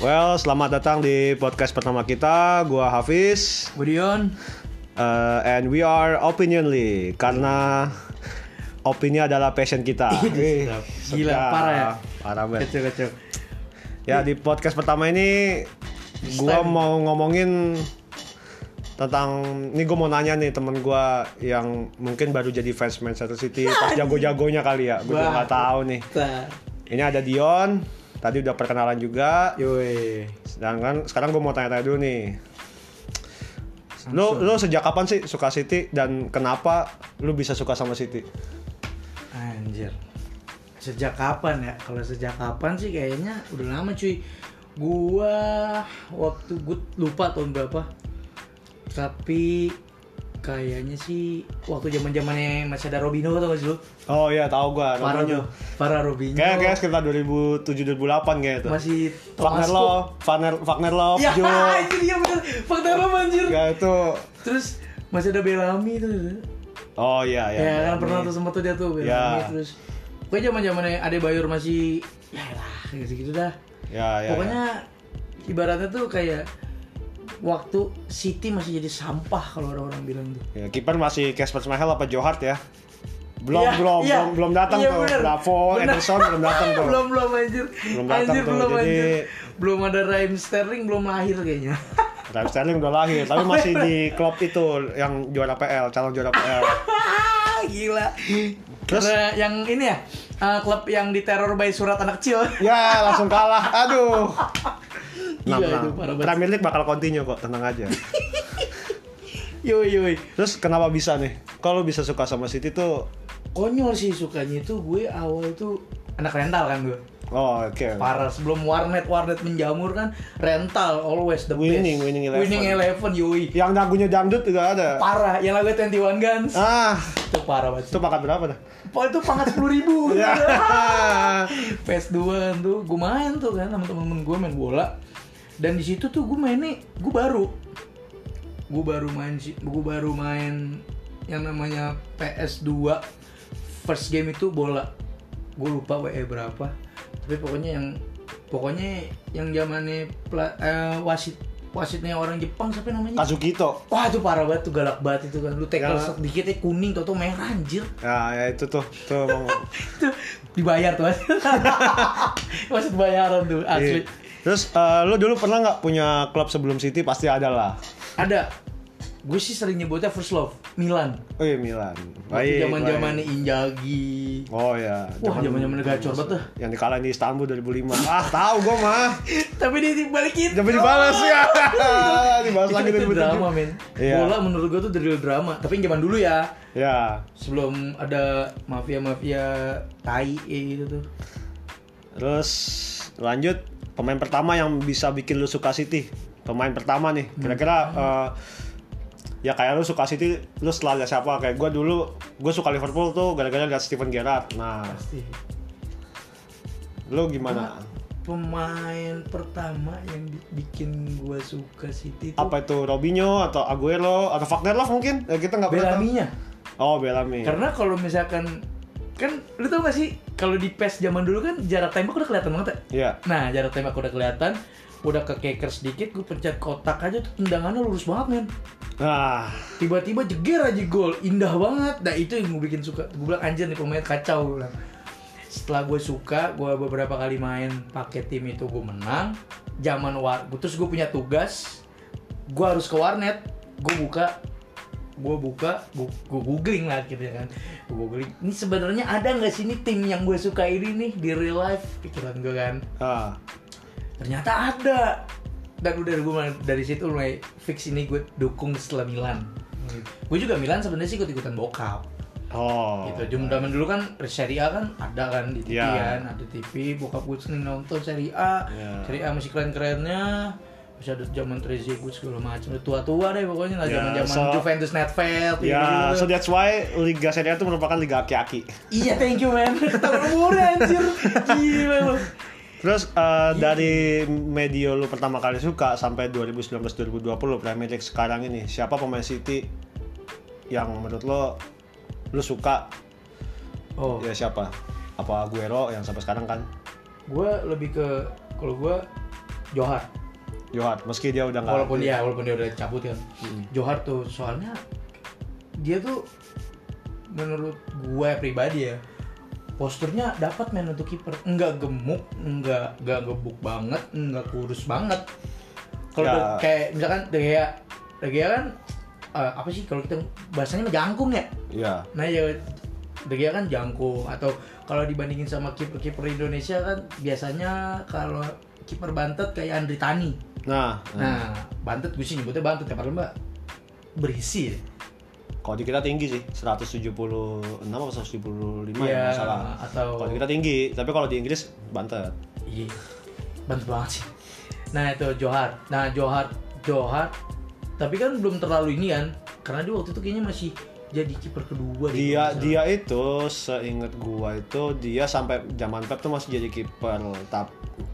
Well, selamat datang di podcast pertama kita. Gua Hafiz, Budion, uh, and we are opinionly karena opini adalah passion kita. Wih, Gila, parah ya? Parah banget. kecil kecil. Ya di podcast pertama ini gua mau ngomongin tentang ini gue mau nanya nih temen gua yang mungkin baru jadi fans Manchester City pas jago-jagonya kali ya gue juga nggak tahu nih ini ada Dion tadi udah perkenalan juga Yoi. sedangkan sekarang gue mau tanya-tanya dulu nih lo lo sejak kapan sih suka City dan kenapa lo bisa suka sama City Anjir. Sejak kapan ya? Kalau sejak kapan sih kayaknya udah lama cuy. Gua waktu gue lupa tahun berapa. Tapi kayaknya sih waktu zaman zamannya masih ada Robinho tau gak sih lu? oh iya tahu Parah namanya tuh. Parah Robinho. kayak kayak sekitar 2007 2008 kayak itu masih Wagner Love Wagner Wagner Love Ya, itu dia bener. Fakta lo anjir. ya itu Terus masih ada Bellamy tuh. oh iya iya Ya, kan pernah tuh sempat tuh dia tuh Bellamy Ya. terus. Pokoknya zaman zamannya Ade Bayor masih ya lah gitu gitu dah. ya ya Pokoknya ibaratnya tuh kayak waktu City masih jadi sampah kalau orang-orang bilang tuh. ya. Ya, kiper masih Casper Schmeichel apa Johart ya belum Iya, belum iya. belum belum datang Iya, tuh bener. Bravo Bener. Ederson belum datang tuh belum belum anjir. Belum datang anjir tuh, belum jadi- anjir. Belum ada Raheem Sterling belum lahir kayaknya. Raheem Sterling udah lahir tapi masih di klub itu yang juara PL calon juara PL Gila. Terus? Karena yang ini ya, eh, klub yang diteror by surat anak kecil. ya langsung kalah aduh Gila Nah, itu nah, parah banget. Premier League bakal continue kok tenang aja Yoi yoi. terus kenapa bisa nih kalau bisa suka sama City tuh Konyol sih sukanya itu gue awal itu anak rental kan gue. oh oke Parah sebelum warnet warnet menjamur kan rental always the Winning, best. winning eleven. Winning eleven yoi. yang lagunya dangdut juga ada Parah yang lagu 21 Guns. ah Itu parah banget. itu pakat berapa dah Oh, itu pangkat sepuluh ribu. ya PS2 kan tuh, gue main tuh kan sama temen-temen gue main bola. Dan di situ tuh gue mainnya, gue baru, gue baru main gue baru main yang namanya PS2 first game itu bola. Gue lupa WE berapa, tapi pokoknya yang pokoknya yang zamannya eh, wasit wasitnya orang Jepang siapa namanya? Kazukito Wah itu parah banget tuh galak banget itu kan. Lu tackle Ya. sedikit ya kuning, tau merah anjir. ya, ya itu tuh tuh Tuh, dibayar tuh maksud bayaran tuh asli Iya. Terus eh, lu dulu pernah nggak punya klub sebelum City pasti ada lah. ada gue sih sering nyebutnya first love Milan Oh iya Milan. waktu zaman baik. Injagi Oh ya. wah zaman zaman gacor banget tuh Yang dikalahin di Istanbul 2005. ah tahu gua mah. tapi dia dibalikin Tapi dibalas ya. Dibalas lagi 2007. drama men Iya. bola menurut gue tuh dari drama tapi yang zaman dulu ya Ya. sebelum ada mafia mafia tai gitu tuh Terus lanjut pemain pertama yang bisa bikin lu suka City. Pemain pertama nih. Kira-kira eh, ya kayak lu suka City, lu setelah lihat siapa? Kayak gua dulu, gue suka Liverpool tuh gara-gara lihat Steven Gerrard. Nah, pasti lu gimana? pemain pertama yang bi- bikin gue suka City tuh apa itu Robinho atau Aguero atau Wagner Love mungkin ya, kita nggak pernah tahu. Bellamy-nya oh Bellamy Karena kalau misalkan kan lu tau gak sih kalau di PES zaman dulu kan jarak tembak udah kelihatan banget ya. Iya Nah jarak tembak udah kelihatan, udah ke keker sedikit, gue pencet kotak aja tuh tendangannya lurus banget men. nah Tiba-tiba jeger aja gol, indah banget. Nah itu yang gue bikin suka. Gue bilang anjir nih pemain kacau. Gue bilang. Setelah gue suka, gue beberapa kali main pakai tim itu gue menang. Zaman war, terus gue punya tugas, gue harus ke warnet, gue buka gue buka gue, googling lah gitu ya kan. Gue googling ini sebenarnya ada nggak sih ini tim yang gue suka ini nih di real life? Pikiran gue kan. Ah. Ternyata ada. Dan udah gue dari situ mulai fix ini gue dukung setelah Milan. Gue juga Milan sebenarnya sih ikut ikutan bokap. Oh gitu. Jam zaman dulu kan Serie A kan ada kan di TV Iya. kan ada TV bokap gue sering nonton Serie A. Iya. Serie A masih keren kerennya masih ada zaman Trezeguet segala macam. Tua tua deh pokoknya lah Ya, zaman zaman so- Juventus Netfeld ya so gitu. that's why Liga Serie A itu merupakan liga aki-aki. Iya thank you man. Tahun umurnya anjir. Gila lu terus eh, dari media lu pertama kali suka sampai 2019-2020 Premier League sekarang ini siapa pemain City yang menurut lo lu suka? Oh. Ya siapa? Apa Aguero yang sampai sekarang kan? Gue lebih ke kalau gue Johar. Johar meski dia udah nggak Walaupun dia walaupun dia udah cabut kan. Hmm. Johar tuh soalnya dia tuh menurut gue pribadi ya posturnya dapat main untuk kiper nggak gemuk nggak nggak gebuk banget nggak kurus banget kalau Ya. Kayak misalkan De Gea De Gea kan eh, apa sih kalau kita bahasanya jangkung ya Iya. nah ya De Gea kan jangkung atau kalau dibandingin sama kiper-kiper Indonesia kan biasanya kalau kiper bantet kayak Andri Tani Nah, nah bantet gue sih nyebutnya bantet ya padahal mbak berisi ya kalau di kita tinggi sih 176 atau 175 ya Iya, nggak salah. atau- Kalau di kita tinggi, tapi kalau di Inggris bantet. Iya, bantu banget sih. Nah itu Johar. Nah Johar, Johar. Tapi kan belum terlalu ini kan, karena dia waktu itu kayaknya masih jadi kiper kedua. Dia nggak dia itu seingat gua itu dia sampai zaman Pep tuh masih jadi kiper, tap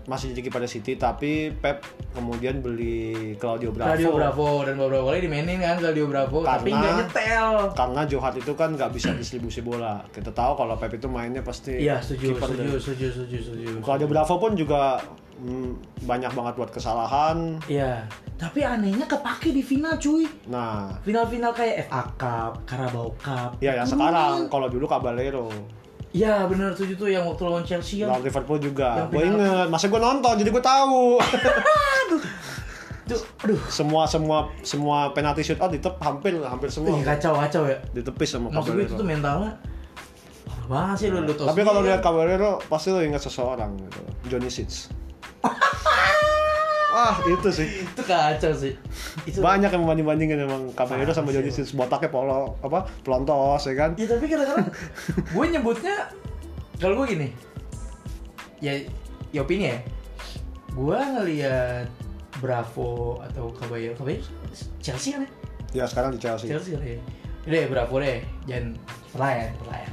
masih jadi kiper City tapi Pep kemudian beli Claudio. Bravo. Claudio Bravo dan beberapa kali dimainin kan Claudio Bravo, tapi Karena- nggak nyetel. Karena Johar itu kan nggak bisa distribusi bola. Kita tahu kalau Pep itu mainnya pasti Iya setuju, setuju, dan- setuju, setuju, setuju. Claudio Bravo pun juga mm, banyak banget buat kesalahan. Iya, tapi anehnya kepake di final cuy. Nah, Final-final kayak FA Cup, Carabao Cup. ya yang Itu sekarang kalau dulu Caballero, Iya benar tuh yang waktu lawan Chelsea kan. lawan Liverpool juga. Gue inget, masa gue nonton jadi gue tahu. Aduh. semua semua semua penalti shoot out ditep hampir hampir semua Ih, kacau kacau ya. ditepis sama Maksud gue itu tuh mentalnya parah banget sih lu lu Tapi kalau sendiri lihat. Caballero pasti lo ingat seseorang gitu. Johnny Sins. Wah, itu sih. itu kacau sih. Itu Banyak yang membanding-bandingin emang Parah sama Johnny Sins. Botaknya polo apa? Pelontos ya kan? Ya tapi kadang-kadang gue nyebutnya kalau gue gini. Ya ya opini ya. Gue ngelihat Bravo atau Caballero, Caballero Chelsea kan ya? Ya sekarang di Chelsea. Chelsea kan ya. Udah ya Bravo deh, jangan pelayan, pelayan.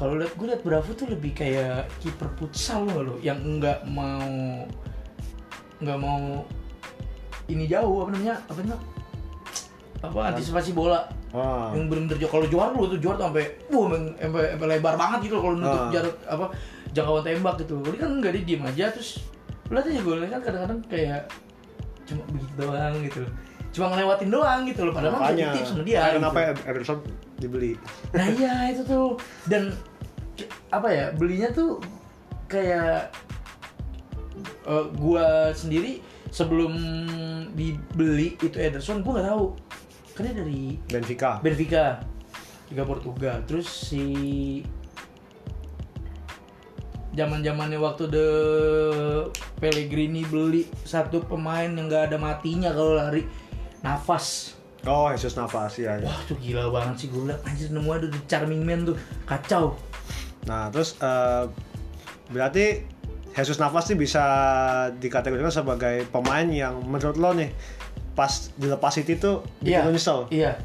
Kalau lihat gue lihat Bravo tuh lebih kayak kiper futsal loh lo, yang nggak mau nggak mau ini jauh apa namanya apa namanya apa antisipasi bola Ah. yang bener-bener jauh. kalau juara lu tuh juara tuh sampai wah sampai sampai lebar banget gitu kalau nutup Ah. jarak apa jangkauan tembak gitu jadi kan nggak dia diem aja terus lu lihat aja golnya kan kadang-kadang kayak cuma begitu doang gitu cuma ngelewatin doang gitu loh padahal mah Makanya positif sama dia gitu. kenapa Ederson dibeli? nah iya itu tuh dan apa ya belinya tuh kayak eh, gua sendiri sebelum dibeli itu Ederson gua nggak tahu karena dari Benfica. Benfica Liga Portugal terus si zaman zamannya waktu de Pellegrini beli satu pemain yang nggak ada matinya kalau lari nafas Oh, Jesus Navas ya. ya. wah tuh gila banget sih gue liat anjir nemu ada the charming man tuh kacau Nah, terus eh, berarti Jesus Navas nih bisa dikategorikan sebagai pemain yang menurut lo nih pas dilepas City tuh bikin lo nyesel. iya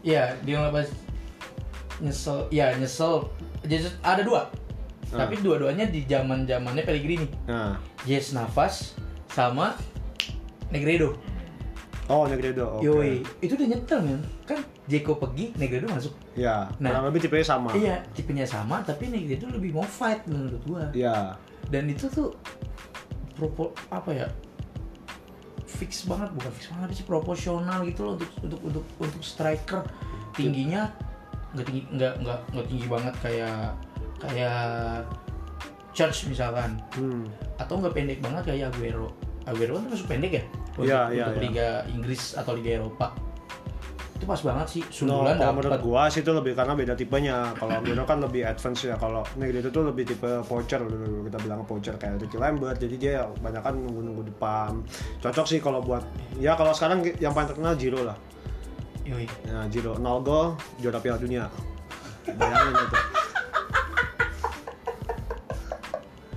iya dia ngelepas nyesel iya nyesel jadi ada dua Ah. tapi dua-duanya di zaman zamannya Pellegrini Nah, Yes Navas sama Negredo. oh Negredo. Oke. Yoi, itu udah nyetel men. Kan Jeko pergi, Negredo masuk. Ya, Nah. kurang lebih tipenya sama. Iya, tipenya sama tapi Negredo lebih mau fight menurut gua. Iya. Dan itu tuh propo apa ya? Fix banget bukan fix banget sih proporsional gitu loh untuk untuk untuk untuk striker tingginya nggak tinggi nggak nggak nggak tinggi banget kayak kayak Church misalkan Hmm. atau nggak pendek banget kayak Aguero. Aguero kan termasuk pendek ya untuk, Iya, iya, untuk iya. Liga Inggris atau Liga Eropa. Itu pas banget sih. No, Sundulan kalau menurut gua sih itu lebih karena beda tipenya. Kalau Aguero kan lebih advance ya. Kalau Negredo tuh lebih tipe poacher dulu kita bilang poacher kayak Ricky Lambert. Jadi dia banyak kan nunggu-nunggu depan. Cocok sih kalau buat ya kalau sekarang yang paling terkenal Giro lah. Yoi. Ya Giro, nol gol, juara Piala Dunia. Bayangin itu.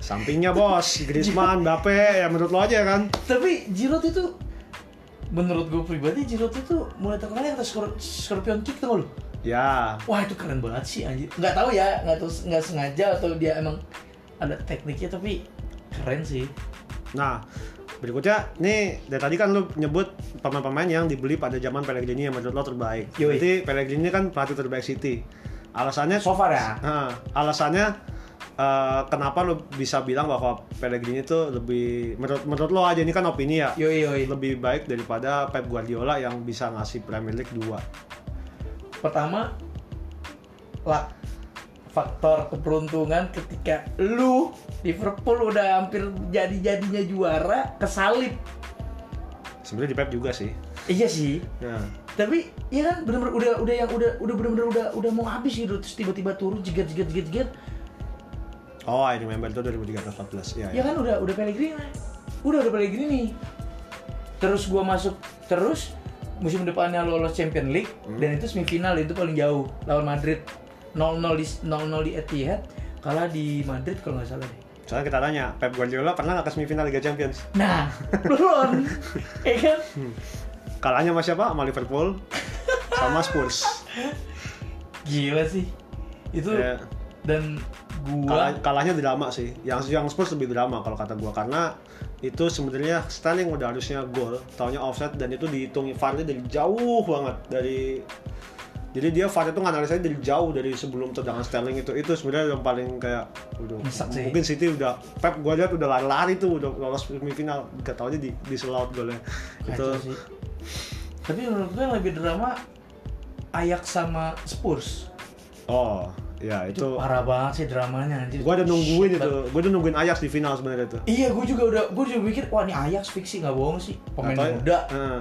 Sampingnya bos, Griezmann, Mbappe, ya menurut lo aja kan? Tapi Giroud itu menurut gue pribadi Giroud itu mulai terkenal yang atas Scorpion Kick tuh lo. Ya, Wah itu keren banget sih anjir. Nggak tahu ya, nggak tahu nggak sengaja atau dia emang ada tekniknya tapi keren sih. Nah, berikutnya nih dari tadi kan lu nyebut pemain-pemain yang dibeli pada zaman Pellegrini yang menurut lo terbaik. Yoi. Berarti Pellegrini kan pelatih terbaik City. Alasannya So far ya. Nah, alasannya eh, kenapa lo bisa bilang bahwa Pellegrini itu lebih menurut menurut lo aja ini kan opini ya Yoi yoi. lebih baik daripada Pep Guardiola yang bisa ngasih Premier League 2 Pertama, lah faktor keberuntungan ketika lu Liverpool udah hampir jadi-jadinya juara kesalip. sebenarnya di Pep juga sih Iya sih. nah Tapi ya kan bener-bener udah udah yang udah udah bener-bener udah udah mau habis gitu terus tiba-tiba turun jeger jeger jeger jeger. Oh I remember itu 2013 14 ya, Ya kan udah udah Pellegrini. Udah udah Pellegrini. Terus gua masuk terus musim depannya lolos Champion League dan itu semifinal itu paling jauh lawan Madrid 0-0 di 0-0 di Etihad kalah di Madrid kalau nggak salah deh. soalnya kita tanya Pep Guardiola pernah nggak ke semifinal Liga Champions Nah, belum. ya kan? kalahnya sama siapa sama Liverpool sama Spurs Gila sih. Itu Ya. dan Kalah, gua kalahnya drama sih. Yang yang Spurs lebih drama kalau kata gua karena itu sebenarnya Sterling udah harusnya gol, taunya offset dan itu dihitung VAR-nya dari jauh banget dari jadi dia VAR itu nganalisanya dari jauh dari sebelum tendangan Sterling itu itu sebenarnya yang paling kayak udah sih. mungkin City udah Pep gua lihat udah lari-lari tuh udah lolos semifinal gak tau aja di di selaut golnya itu sih. Tapi menurut gue yang lebih drama Ajax sama Spurs. oh ya Itu, itu parah banget sih dramanya anjir. gua udah nungguin Shit itu gua udah nungguin Ajax di final sebenarnya itu Iya, gue juga udah, gue juga mikir, wah ini Ajax fix sih nggak bohong sih, pemain Atau- muda. Heeh.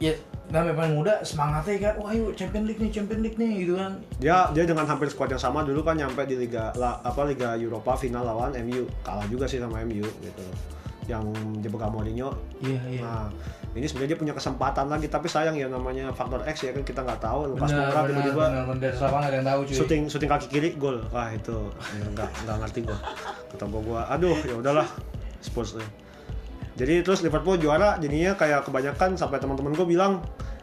Ya, namanya pemain muda semangatnya kan, wah yuk Champion League nih, Champion League nih, gitu kan. dia dia dengan hampir squad yang sama dulu kan nyampe di liga la- apa liga Eropa final lawan MU kalah juga sih sama MU gitu yang dipegang Mourinho. Iya iya. nah ini sebenarnya dia punya kesempatan lagi tapi sayang ya namanya faktor X ya kan kita nggak tahu. Lukas Moura tiba-tiba yang tahu cuy. syuting syuting kaki kiri gol. Wah itu nggak nggak ngerti gua. Kata gua gua aduh ya udahlah Spurs. Jadi terus Liverpool juara jadinya kayak kebanyakan sampai teman-teman gua bilang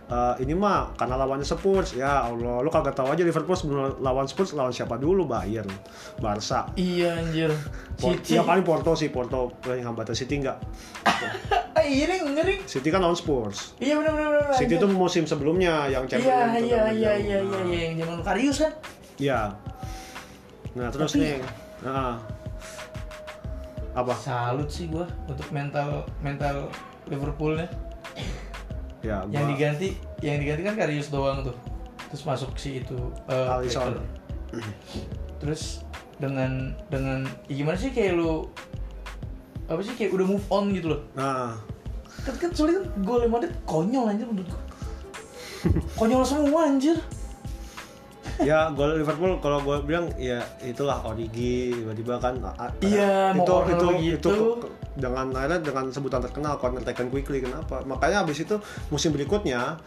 "Eh, ini mah karena lawannya Spurs ya Allah lu kagak tahu aja Liverpool sebelum lawan Spurs lawan siapa dulu Bayern Barca Iya anjir. City. ya paling Porto sih Porto paling hambatan City enggak iya nih, ngeri. City kan lawan Spurs Iya bener bener. City itu musim sebelumnya yang Iya Champions iya iya iya iya Nah, iya yang zaman Karius kan. Iya. Nah, terus Tapi- nih. Nah, apa? Salut sih gua untuk mental mental Liverpoolnya. Ya, gua, Yang diganti, yang diganti kan Karius doang tuh. Terus masuk si itu eh, Alisson. Terus dengan dengan ya gimana sih kayak lu apa sih kayak udah move on gitu loh. Nah, Kan kan soalnya kan gol Madrid konyol anjir menurut gua. Konyol semua anjir. ya gol Liverpool kalau gue bilang ya itulah Origi tiba-tiba kan a- a- Iya, itu itu begitu. itu dengan akhirnya dengan sebutan terkenal corner taken quickly kenapa makanya habis itu musim berikutnya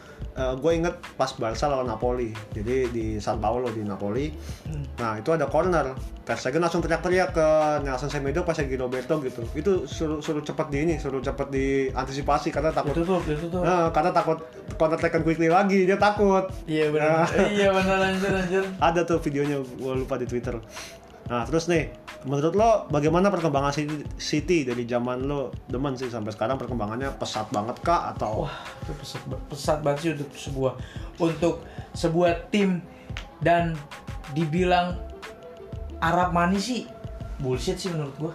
gue inget pas Barca lawan Napoli jadi di San Paolo di Napoli Hmm. nah itu ada corner Ter Stegen langsung teriak-teriak ke Nelson Semedo pas lagi Roberto gitu itu suruh suruh cepat di ini suruh cepat diantisipasi karena takut Itu tuh, itu tuh. Nah, karena takut counter taken quickly lagi dia takut Iya benar. iya benar anjir anjir. ada tuh videonya gue lupa di Twitter. Nah terus nih, menurut lo bagaimana perkembangan City, City dari zaman lo demen sih sampai sekarang perkembangannya pesat banget kah atau Wah, itu pesat, pesat banget sih untuk sebuah untuk sebuah tim dan dibilang Arab manis sih bullshit sih menurut gua.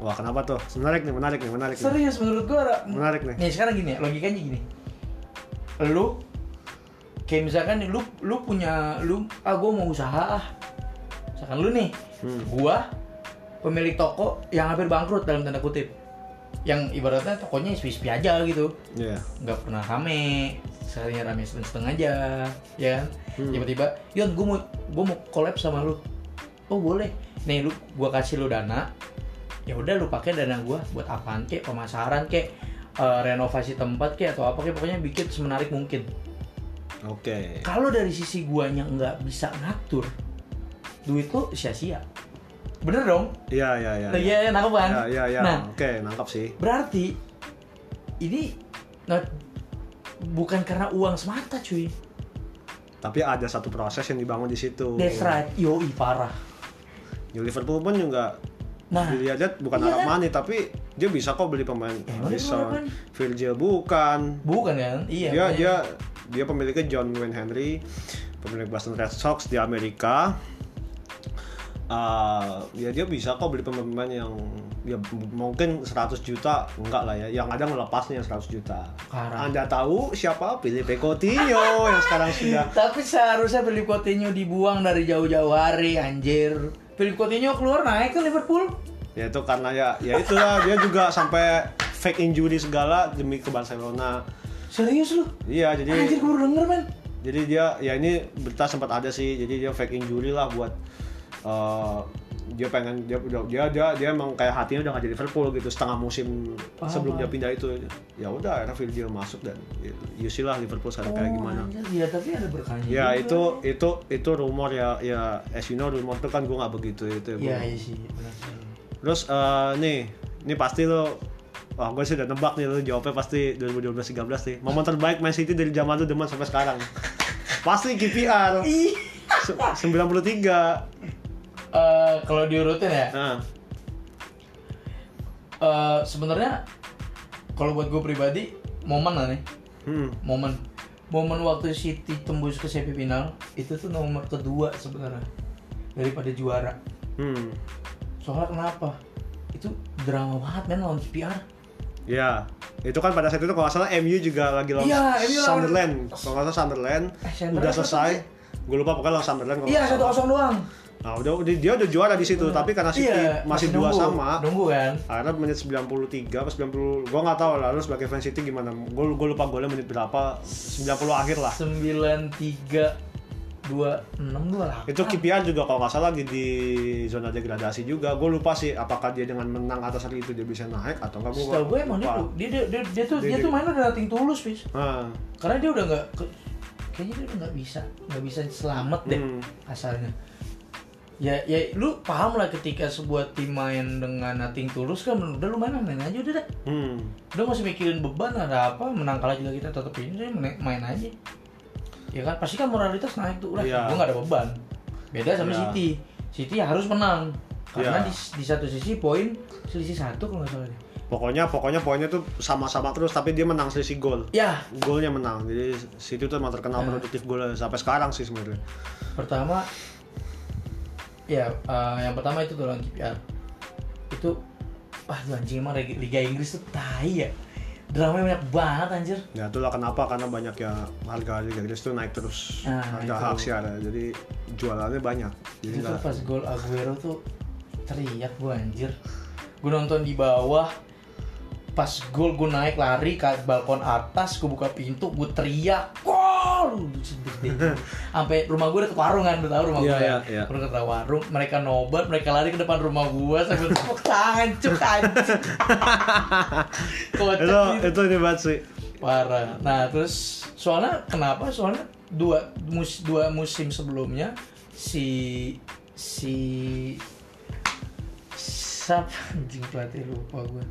wah kenapa tuh? Menarik nih, menarik nih, menarik nih. Serius menurut gua Arab. Menarik nih. Nih sekarang gini ya, logikanya gini. Lu kayak misalkan nih, lu lu punya lu ah gua mau usaha ah. Misalkan lu nih, Hmm. gua pemilik toko yang hampir bangkrut dalam tanda kutip. Yang ibaratnya tokonya sepi-sepi aja gitu. Iya. nggak pernah rame sekalinya rame setengah aja ya kan Hmm. tiba-tiba Yon gue mau gue mau collab sama lu oh boleh nih lu gue kasih lu dana ya udah lu pakai dana gue buat apaan kek pemasaran kek eh, renovasi tempat kek atau apa kek pokoknya bikin semenarik mungkin Oke. kalau dari sisi guanya nggak bisa ngatur duit lu sia-sia bener dong Iya, iya, iya. nah, iya ya, nangkep kan Iya, iya, iya. nah Oke, nangkap sih. Berarti ini nggak bukan karena uang semata cuy. Tapi ada satu proses yang dibangun di situ. That's right, yoi parah. Di Liverpool pun juga Nah, dilihat bukan Iya Arab kan? money tapi dia bisa kok beli pemain bisa Arab money? Virgil bukan bukan kan? Iya. dia makanya. dia dia pemiliknya John Wayne Henry pemilik Boston Red Sox di Amerika eh, ya dia bisa kok beli pemain-pemain yang ya mungkin 100 juta enggak lah ya yang ada ngelepasnya yang 100 juta Sekarang. anda tahu siapa Filipe Coutinho yang sekarang sudah Tapi seharusnya Philip Coutinho dibuang dari jauh-jauh hari anjir. Philip Coutinho keluar naik ke Liverpool. ya itu karena ya ya itulah dia juga sampai fake injury segala demi ke Barcelona Serius lu? iya jadi Anjir gue denger men. jadi dia ya ini berita sempat ada sih jadi dia fake injury lah buat eh, dia pengen dia udah dia dia dia emang kayak hatinya udah gak jadi Liverpool gitu setengah musim Paham, sebelum dia pindah itu ya udah akhirnya Virgil masuk dan ya, you see lah Liverpool sekarang kayak gimana ya tapi ada berkahnya. ya itu itu itu rumor ya ya as you know rumor itu kan gue nggak begitu itu Iya gua- iya sih benar terus eh, nih ini pasti lo Wah, gue sih udah nebak nih lo jawabnya pasti 2012-13 nih. Momen terbaik Man City dari zaman lu demen sampai sekarang. pasti KPR. Ih. Se- 93. Eh, kalau diurutin ya, Nah, eh, sebenarnya kalau buat gue pribadi momen lah nih, hmm. momen momen waktu City tembus ke semifinal itu tuh nomor kedua sebenarnya daripada juara. Hmm. Soalnya kenapa? Itu drama banget men lawan KPR. Ya, itu kan pada saat itu kalau nggak salah MU juga lagi lawan lawan- Sunderland. Kalau nggak salah Sunderland, Eh, udah selesai. Gue lupa pokoknya lawan Sunderland. Iya satu kosong doang. Nah, udah, dia udah juara di situ, tapi karena City Iya, masih, dua nunggu, sama. Nunggu kan? Akhirnya menit 93 apa 90 Gue nggak tahu lah lu sebagai fans City gimana Gue gue lupa golnya menit berapa 90 akhir lah 93 26 dua lah. Itu KPR juga kalau nggak salah lagi di zona degradasi juga Gue lupa sih apakah dia dengan menang atas hari itu dia bisa naik atau enggak Gue Setahu gue emang dia, dia, dia, dia, dia tuh Dia- dia, tuh mainnya udah nating tulus, Pis. Nah, Karena dia udah nggak kayaknya dia udah nggak bisa nggak bisa selamat deh Hmm. asalnya. Ya ya lu paham lah ketika sebuah tim main dengan nating tulus kan udah lu main main aja udah deh. hmm. Udah masih mikirin beban ada apa menang kalah juga kita tetap ini main, main aja. Ya kan pasti kan moralitas naik tuh udah Iya. gue nggak ada beban. Beda sama Iya. City. City harus menang karena Iya. di, di satu sisi poin selisih satu kalau nggak salah. Pokoknya pokoknya poinnya tuh sama-sama terus tapi dia menang selisih gol Ya Golnya menang Jadi City tuh emang terkenal Nah. produktif gol sampai sekarang sih sebenarnya pertama ya eh, yang pertama itu tuh lawan KPR itu wah tuh anjing emang Liga- Inggris tuh tai ya. Dramanya banyak banget anjir. Ya itulah kenapa karena banyak ya harga Liga Inggris tuh naik terus. Nah, harga hak siar ya. jadi jualannya banyak. Jadi itu pas gol Aguero tuh teriak gua anjir. Gua nonton di bawah pas gol gue naik lari ke balkon atas gue buka pintu gue teriak gol! Sampai rumah gue ke warung kan udah tahu rumah Iya, gue ya? iya. udah ke warung mereka nobat mereka lari ke depan rumah gue sambil tepuk tangan cuk itu gitu. itu ini banget sih. Parah. Nah terus soalnya kenapa? Soalnya dua mus dua musim sebelumnya si si siapa anjing pelatih lupa gue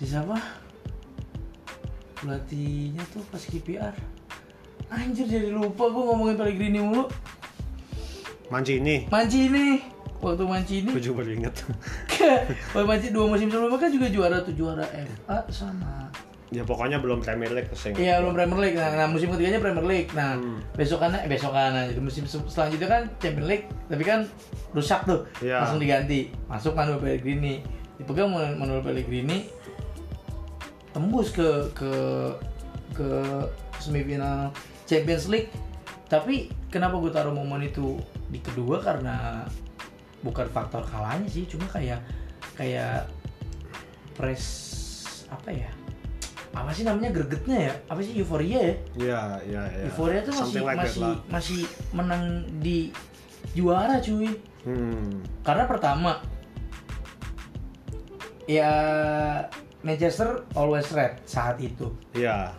si siapa pelatihnya tuh pas KPR anjir jadi lupa gue ngomongin Pellegrini mulu Mancini Mancini waktu Mancini gue juga baru inget waktu Mancini dua musim sebelumnya kan juga juara tuh juara FA sama ya pokoknya belum Premier League sih Iya belum Premier League. Nah, nah, musim ketiganya Premier League. Nah Hmm. besokannya eh, besokannya jadi musim se- selanjutnya kan Champions League. Tapi kan rusak tuh. Iya. Langsung diganti. Masuk Manuel Pellegrini. Dipegang Manuel Pellegrini. Tembus ke ke ke semifinal Champions League. Tapi kenapa gue taruh momen itu di kedua karena bukan faktor kalahnya sih, cuma kayak kayak press apa ya? Apa sih namanya gregetnya ya? Apa sih euforia ya? ya ya ya Euforia tuh masih like that masih lah. masih menang di juara cuy. hmm. Karena pertama ya Manchester always red saat itu. ya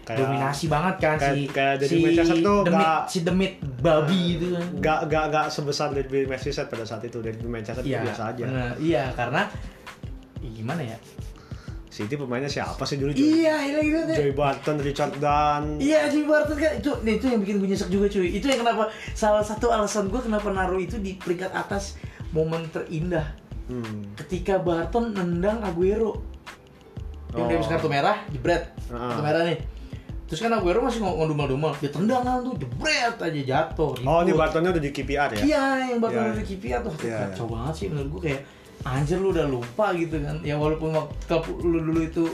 kayak Dominasi banget kan kayak- si kayak dari si Manchester tuh demit, nggak- si demit babi itu kan. gak gak gak sebesar Derby Merseyside pada saat itu Derby Manchester Iya, biasa aja bener. Iya, karena ya gimana ya? City pemainnya siapa sih dulu Iya, iya gitu deh. Joey Barton, Richard Dunn Iya Jimmy Barton kan itu nah, itu yang bikin gue nyesek juga cuy. Itu yang kenapa salah satu alasan gue kenapa naruh itu di peringkat atas momen terindah hmm. ketika Barton nendang Aguero yang Oh. dia habis kartu merah jebret Ah. kartu merah nih terus kan Aguero masih ngomong dumal-dumal dia tendangan tuh jebret aja jatuh Oh, ini ribut. Bartonnya udah di KPR ya? Iya, yang Iya. dari KPR tuh Iya, kacau banget sih menurut gue kayak anjir lu udah lupa gitu kan. Ya walaupun waktu lu dulu itu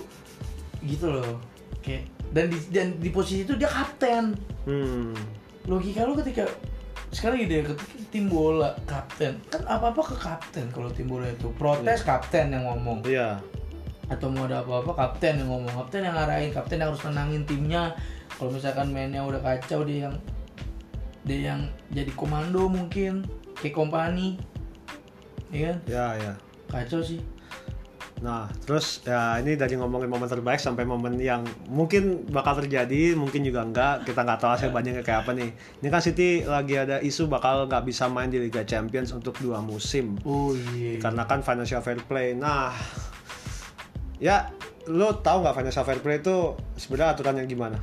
gitu loh. Kayak dan di dan di posisi itu dia kapten. Hmm. Logika lu ketika sekarang gini deh, ketika tim bola kapten kan apa-apa ke kapten kalau tim bola itu protes kapten yang ngomong Iya. Atau mau ada apa-apa kapten yang ngomong kapten yang ngarahin kapten yang harus tenangin timnya kalau misalkan mainnya udah kacau dia yang dia yang jadi komando mungkin kayak kompani iya kan Ya, ya. kacau sih Nah, terus ya ini dari ngomongin momen terbaik sampai momen yang mungkin bakal terjadi, mungkin juga enggak. Kita nggak tahu hasil bandingnya kayak apa nih. Ini kan City lagi ada isu bakal nggak bisa main di Liga Champions untuk dua musim. oh iya Karena kan financial fair play. Nah, ya lo tahu nggak financial fair play itu sebenarnya aturannya gimana?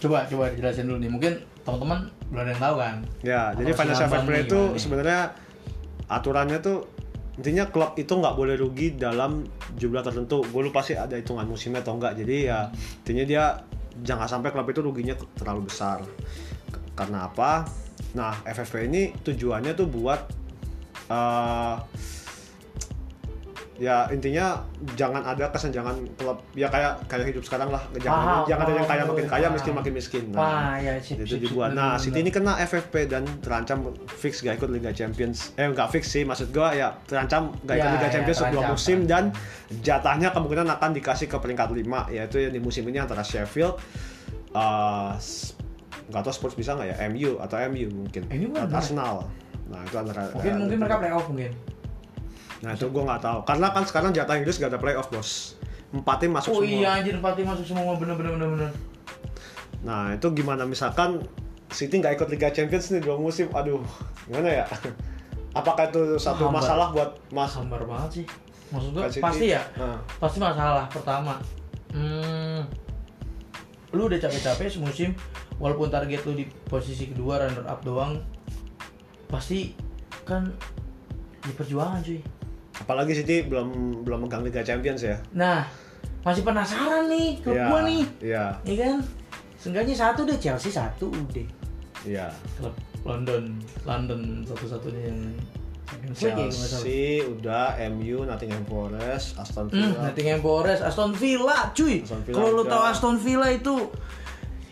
coba coba dijelasin dulu nih mungkin teman-teman belum ada yang tahu kan Ya, Atau jadi financial fair play itu sebenarnya aturannya tuh intinya klub itu nggak boleh rugi dalam jumlah tertentu. Gue lupa sih ada hitungan musimnya atau enggak. Jadi ya intinya dia jangan sampai klub itu ruginya terlalu besar. K- Karena apa? Nah, FFP ini tujuannya tuh buat eh, ya intinya jangan ada kesenjangan klub ya kayak kayak hidup sekarang lah jangan Paham, jangan ada yang kaya paham, makin kaya paham. miskin makin miskin Wah, ya, sip, itu sip, sip, dibuat. Nah. City ini kena FFP dan terancam fix gak ikut Liga Champions. Eh nggak fix sih, maksud gua ya terancam gak ikut Ya, Liga ya, Champions untuk dua terancam, musim dan jatahnya kemungkinan akan dikasih ke peringkat 5 yaitu yang di musim ini antara Sheffield eh, s- nggak tahu Spurs bisa nggak ya MU atau MU mungkin MU kan. Arsenal nah itu antara mungkin eh, mungkin mereka playoff mungkin nah itu gua nggak tahu. Karena kan sekarang jatah Inggris gak ada playoff bos. Empat tim masuk oh semua. iya anjir empat tim masuk semua. Bener bener bener bener. Nah itu gimana? Misalkan City nggak ikut Liga Champions nih dua musim, aduh gimana ya? Apakah itu satu Hambar. masalah buat Mas? sambar banget sih. Maksud City- pasti ya Nah, pasti masalah pertama. Hmm, lu udah capek-capek semusim walaupun target lu di posisi kedua runner up doang pasti kan di perjuangan cuy apalagi City belum belum megang Liga Champions ya? nah masih penasaran nih klub Iya, gua nih Iya, ya kan Seenggaknya satu deh Chelsea satu udah iya. klub London London satu-satunya yang ya. Chelsea udah, MU, Nottingham Forest, Aston Hmm, Villa. Nottingham Forest, Aston Villa, cuy. Aston Villa Kalau lu tahu Aston Villa itu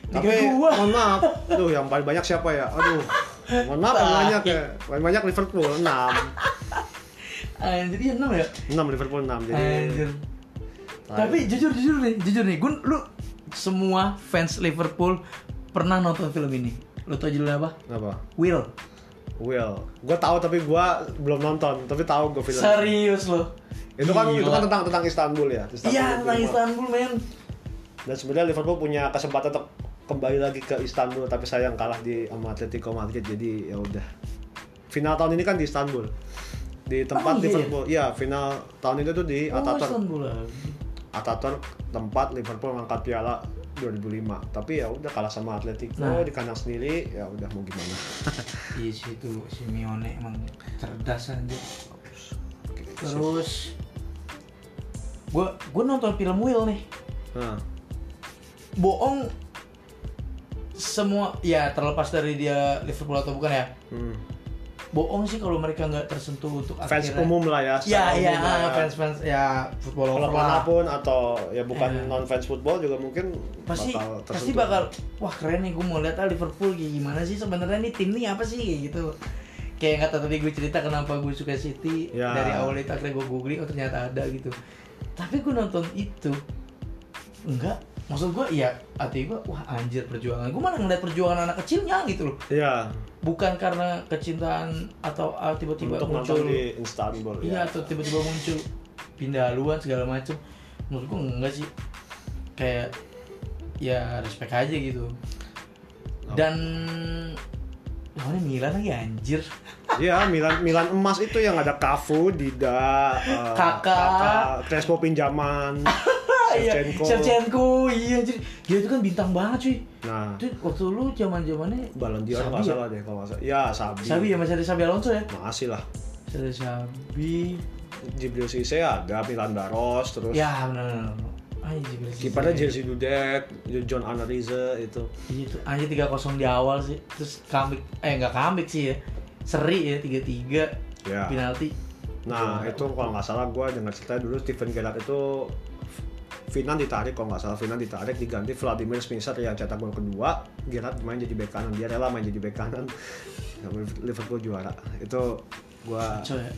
Tapi dua. mohon maaf, aduh yang paling banyak siapa ya? Aduh, mohon maaf paling banyak ya. Paling banyak Liverpool 6. Anjir, iya 6 ya? 6 Liverpool 6. Jadi Anjir. Tapi jujur jujur nih, jujur nih, gue lu semua fans Liverpool pernah nonton film ini. Lu tau judulnya apa? apa? Will. Will. Gue tahu tapi gue belum nonton, tapi tahu gue film. Serius lo. itu kan itu Gila. kan tentang tentang Istanbul ya Istanbul Iya, itu tentang. Istanbul, men. dan sebenarnya Liverpool punya kesempatan untuk kembali lagi ke Istanbul tapi sayang kalah di sama Atletico Madrid jadi ya udah final tahun ini kan di Istanbul di tempat Oh, iya. Liverpool iya final tahun itu tuh di Oh, Ataturk lagi. Ataturk tempat Liverpool mengangkat piala 2005 tapi ya udah kalah sama Atletico Nah. di kandang sendiri ya udah mau gimana Iya sih itu Simeone emang cerdas aja. Terus gue gue nonton film Will nih. nah Bohong semua ya terlepas dari dia Liverpool atau bukan ya. hmm. Bohong sih kalau mereka nggak tersentuh untuk fans akhirnya. umum lah ya Ya ya lah ya. fans fans ya football lah. mana pun atau ya bukan Eh. non fans football juga mungkin Pasti bakal pasti bakal wah keren nih gue mau lihat ah Liverpool kayak gimana sih sebenarnya nih tim nih apa sih kayak gitu. Kayak yang kata tadi gue cerita kenapa gue suka City Ya. dari awal itu akhirnya gue googling oh ternyata ada gitu. Tapi gue nonton itu enggak. Maksud gue ya hati gue wah anjir perjuangan. Gue malah ngeliat perjuangan anak kecilnya gitu loh. Iya, bukan karena kecintaan atau ah, tiba-tiba untuk muncul di Istanbul iya ya. atau tiba-tiba muncul pindah haluan segala macem. Menurut gue enggak sih. Kayak ya respect aja gitu. Dan lawannya Milan lagi anjir. Iya, Milan Milan emas itu yang ada Cafu, Dida, eh, Kakak. Crespo pinjaman, Shevchenko. Shevchenko iya anjir dia itu kan bintang banget cuy Nah, itu waktu lu zaman zamannya Ballon d'Or Sabi nggak ya? salah deh kalau nggak salah. Ya, Sabi. Sabi ya masih ada Sabi Alonso ya Masih lah. masih ada Sabi Jibril Cisse ada, Milan Baros, terus ya benar kipernya Jersey Dudek John Anarize itu Iya tuh, anjir 3-0 di awal sih. Terus comeback eh nggak comeback sih ya. Seri ya 3-3 ya penalti. nah itu kalau nggak salah gue dengar cerita dulu Steven Gerrard itu Finan ditarik kalau nggak salah Finan ditarik diganti Vladimir Smisar yang cetak gol kedua Gerrard main jadi bek kanan dia rela main jadi bek kanan. Liverpool juara. Itu gua ya.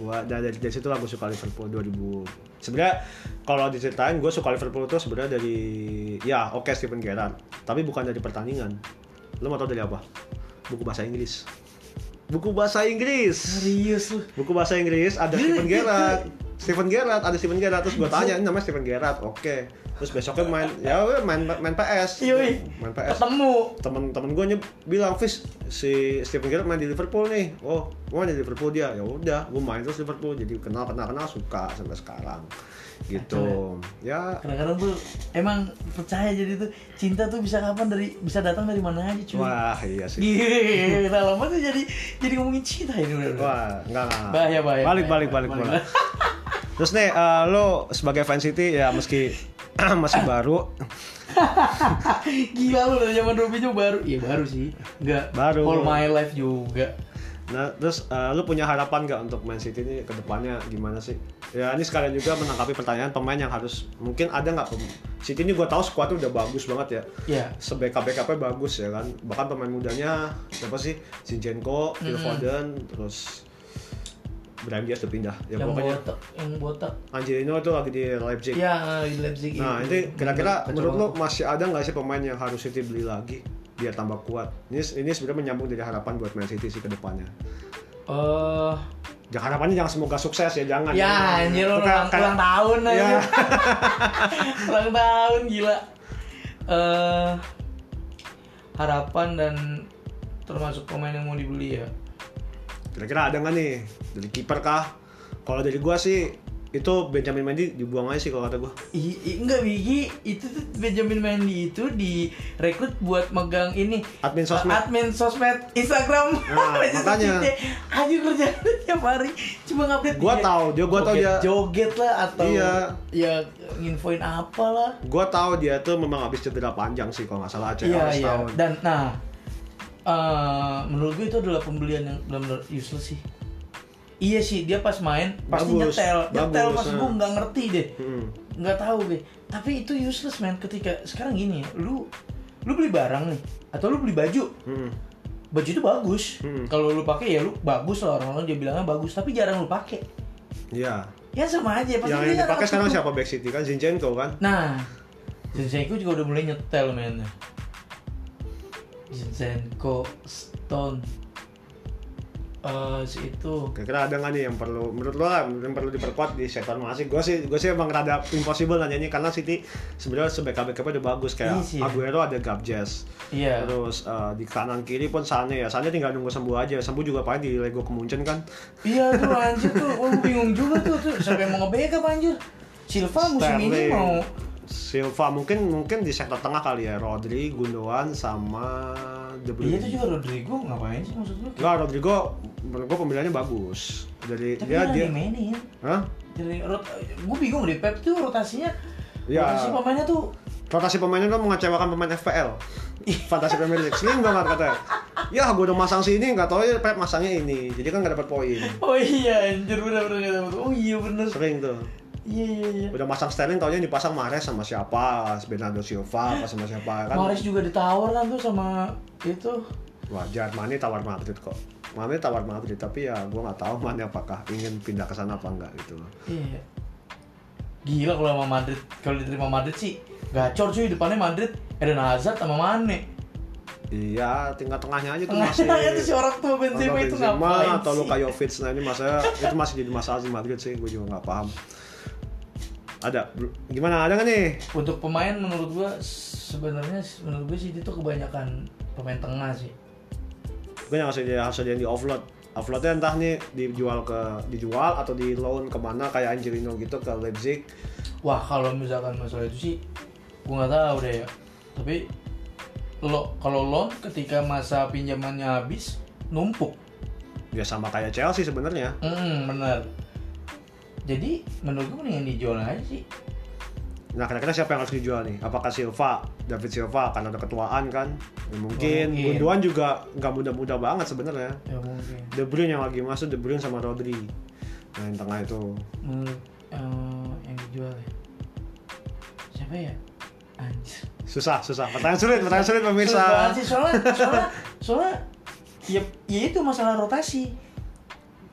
gua dari, dari situ lah gue suka Liverpool 2000 sebenarnya kalau diceritain gue suka Liverpool itu sebenarnya dari ya oke Steven Gerrard tapi bukan dari pertandingan. Lo mau tau dari apa? Buku bahasa Inggris. Buku bahasa Inggris. Serius lu. buku bahasa Inggris ada Steven Gerrard Steven Gerrard ada Steven Gerrard. Terus gue tanya ini namanya Steven Gerrard oke. Terus besoknya main ya main main PS Yoi. main PS Ketemu. temen-temen gue bilang Fis si Steven Gerrard main di Liverpool nih. Oh gue main di Liverpool dia. Ya udah gue main terus Liverpool. Jadi kenal kenal kenal suka sampai sekarang. Gitu. Ya. Kadang-kadang tuh emang percaya jadi tuh cinta tuh bisa kapan dari bisa datang dari mana aja cuy. wah iya sih. Gila, lama tuh jadi jadi ngomongin cinta ini udah. wah enggak enggak Bahaya, bahaya, balik balik balik bahaya. balik terus nih eh, lo sebagai fan City ya meski masih baru Gila lu dari zaman Robinho baru. Iya baru sih. Enggak. Baru. All my life juga. Nah, terus eh, lu punya harapan nggak untuk Man City ini ke depannya gimana sih? Ya, ini sekalian juga menanggapi pertanyaan pemain yang harus mungkin ada nggak City ini gue tahu skuadnya udah bagus banget ya. Iya. Sebackup backupnya bagus ya kan. Bahkan pemain mudanya siapa sih? Zinchenko, Phil Foden, terus Brahim Diaz udah pindah. Ya yang pokoknya botak, yang botak. Angelino itu lagi di Leipzig. Iya, di Leipzig. Nah, iya. ini kira-kira Kacau menurut banget. masih ada nggak sih pemain yang harus City beli lagi biar tambah kuat? Ini ini sebenarnya menyambung dari harapan buat Man City sih ke depannya. Eh, Jangan harapannya jangan semoga sukses ya, jangan. ya Jangan. anjir Itu lu ulang, ulang tahun aja. Ya. ulang tahun gila. Eh harapan dan termasuk pemain yang mau dibeli ya. Kira-kira ada nggak nih dari kiper kah? Kalau dari gua sih itu Benjamin Mendy dibuang aja sih kalau kata gua. I, i- enggak Bigi, itu tuh Benjamin Mendy itu direkrut buat megang ini Admin sosmed. admin sosmed Instagram. Nah, makanya. Anjir kerjaan tiap hari cuma ngupdate Gua dia. tahu, dia- gua tahu dia- joget lah atau Iya. ya nginfoin apa lah. Gua tahu dia tuh memang habis cedera panjang sih kalau nggak salah Iya cedera iya. setahun. Dan nah eh, menurut gue itu adalah pembelian yang benar-benar useless sih. Iya sih dia pas main pasti Bagus, nyetel, nyetel bagus, pas nah. gue nggak ngerti deh, Hmm. nggak tahu deh. Tapi itu useless man ketika sekarang gini ya, lu lu beli barang nih atau lu beli baju, Hmm. baju itu bagus. Hmm. Kalau lu pakai ya lu bagus lah orang-orang dia bilangnya bagus, tapi jarang lu pakai. Iya. Ya sama aja pasti Yang yang dipakai sekarang siapa back City kan Zinchenko kan? Nah, Zinchenko juga udah mulai nyetel mainnya. Zinchenko, Stone, eh si itu. Kira-kira ada nggak nih yang perlu menurut lo yang perlu diperkuat di sektor masih? Gue sih gue sih emang rada impossible nanya ini karena City sebenarnya sebackup backupnya udah bagus kayak Iya sih. Aguero ada Gabjes. Iya. Terus eh, di kanan kiri pun Sane ya. Sane tinggal nunggu sembuh aja. Sembuh juga paling di Lego Kemuncen kan. Iya tuh anjir tuh, oh, bingung juga tuh tuh yang mau nge-backup anjir. Silva musim ini mau Silva mungkin mungkin di sektor tengah kali ya Rodri, Gundogan sama De Bruyne. Iya itu juga Rodrigo ngapain sih maksud lu? Enggak, Rodrigo menurut gue pembeliannya bagus. Dari Tapi dia dia dimainin. Hah? Dari rot, gue bingung deh Pep tuh rotasinya. Iya. Rotasi pemainnya tuh Rotasi pemainnya tuh mengecewakan pemain FPL. Fantasi Premier League. Sering banget katanya. Ya, gue udah masang sini, nggak tahu ya Pep masangnya ini. Jadi kan nggak dapat poin. Oh iya anjir bener-bener gak. Oh iya bener. Sering tuh. Iya iya iya. Udah masang Sterling, taunya dipasang Mahrez sama siapa, Bernardo Silva, apa sama siapa kan. Mahrez juga ditawar kan tuh sama itu. Wajar, Mane tawar Madrid kok. Mane tawar Madrid, tapi ya gue nggak tahu Mane apakah ingin pindah ke sana apa enggak gitu loh. Iya. Gila kalau sama Madrid, kalau diterima Madrid sih gacor cuy depannya Madrid Eden Hazard sama Mane. Iya, tinggal tengahnya aja tuh masih. Tengahnya tuh si orang tua Benzema Atau itu ngapain atau sih? Luka Jovic nah ini masalah itu masih jadi masalah di Madrid sih gue juga nggak paham ada gimana ada nggak nih Untuk pemain menurut gua sebenarnya menurut gua sih itu kebanyakan pemain tengah sih. gue yang harus dia harus ada yang di offload offloadnya entah nih dijual ke dijual atau di loan ke mana kayak Angelino gitu ke Leipzig Wah kalau misalkan masalah itu sih gua nggak tahu deh ya. Tapi lo kalau loan ketika masa pinjamannya habis numpuk. ya sama kayak Chelsea sebenarnya Hmm benar. Jadi menurut gua mendingan dijual aja sih. Nah kira-kira siapa yang harus dijual nih? Apakah Silva, David Silva karena udah ketuaan kan? Ya, mungkin. Mungkin. Gundogan juga nggak muda-muda banget sebenarnya. Ya mungkin. De Bruyne yang lagi masuk, De Bruyne sama Rodri. Nah yang tengah itu. Menurut eh, yang dijual ya. Siapa ya? Anjir. Susah, susah. Pertanyaan sulit, pertanyaan sulit Sulit pemirsa. banget sih, soalnya soalnya soalnya ya, ya itu masalah rotasi.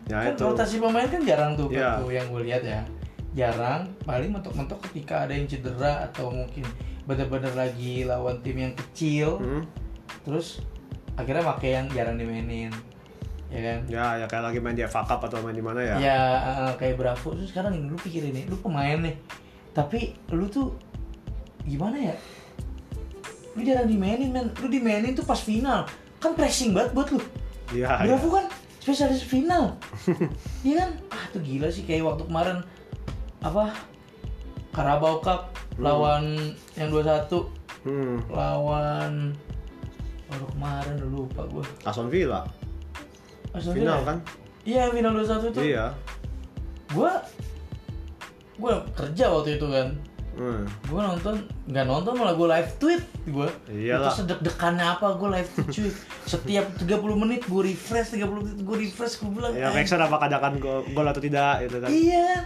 Ya kan itu. rotasi pemain kan jarang tuh tuh yang gue lihat ya. Jarang, paling mentok-mentok ketika ada yang cedera atau mungkin bener-bener lagi lawan tim yang kecil, Hmm? terus akhirnya pakai yang jarang dimainin. Ya kan? Ya, ya kayak lagi main di FA Cup atau main di mana ya? Ya kayak Bravo terus sekarang lu pikirin nih, lu pemain nih. Tapi lu tuh gimana ya? Lu jarang dimainin, men. Lu dimainin tuh pas final. Kan pressing banget buat lu. Iya. Bravo kan spesialis final. Iya kan? Ah, tuh gila sih kayak waktu kemarin apa? Carabao Cup lawan yang 21 Hmm. lawan baru kemarin udah lupa gue. Aston Villa. Aston Final Villa. kan? Iya, final 21 itu. Iya. Gua gua kerja waktu itu kan. Hmm. gue nonton nggak nonton malah gue live tweet gue Iyalah. itu sedek-dekannya apa gue live tweet cuy setiap 30 menit gue refresh 30 menit gue refresh gue bilang Ya, "Anjing." Maxon apakah adakan gol, atau tidak gitu kan? iya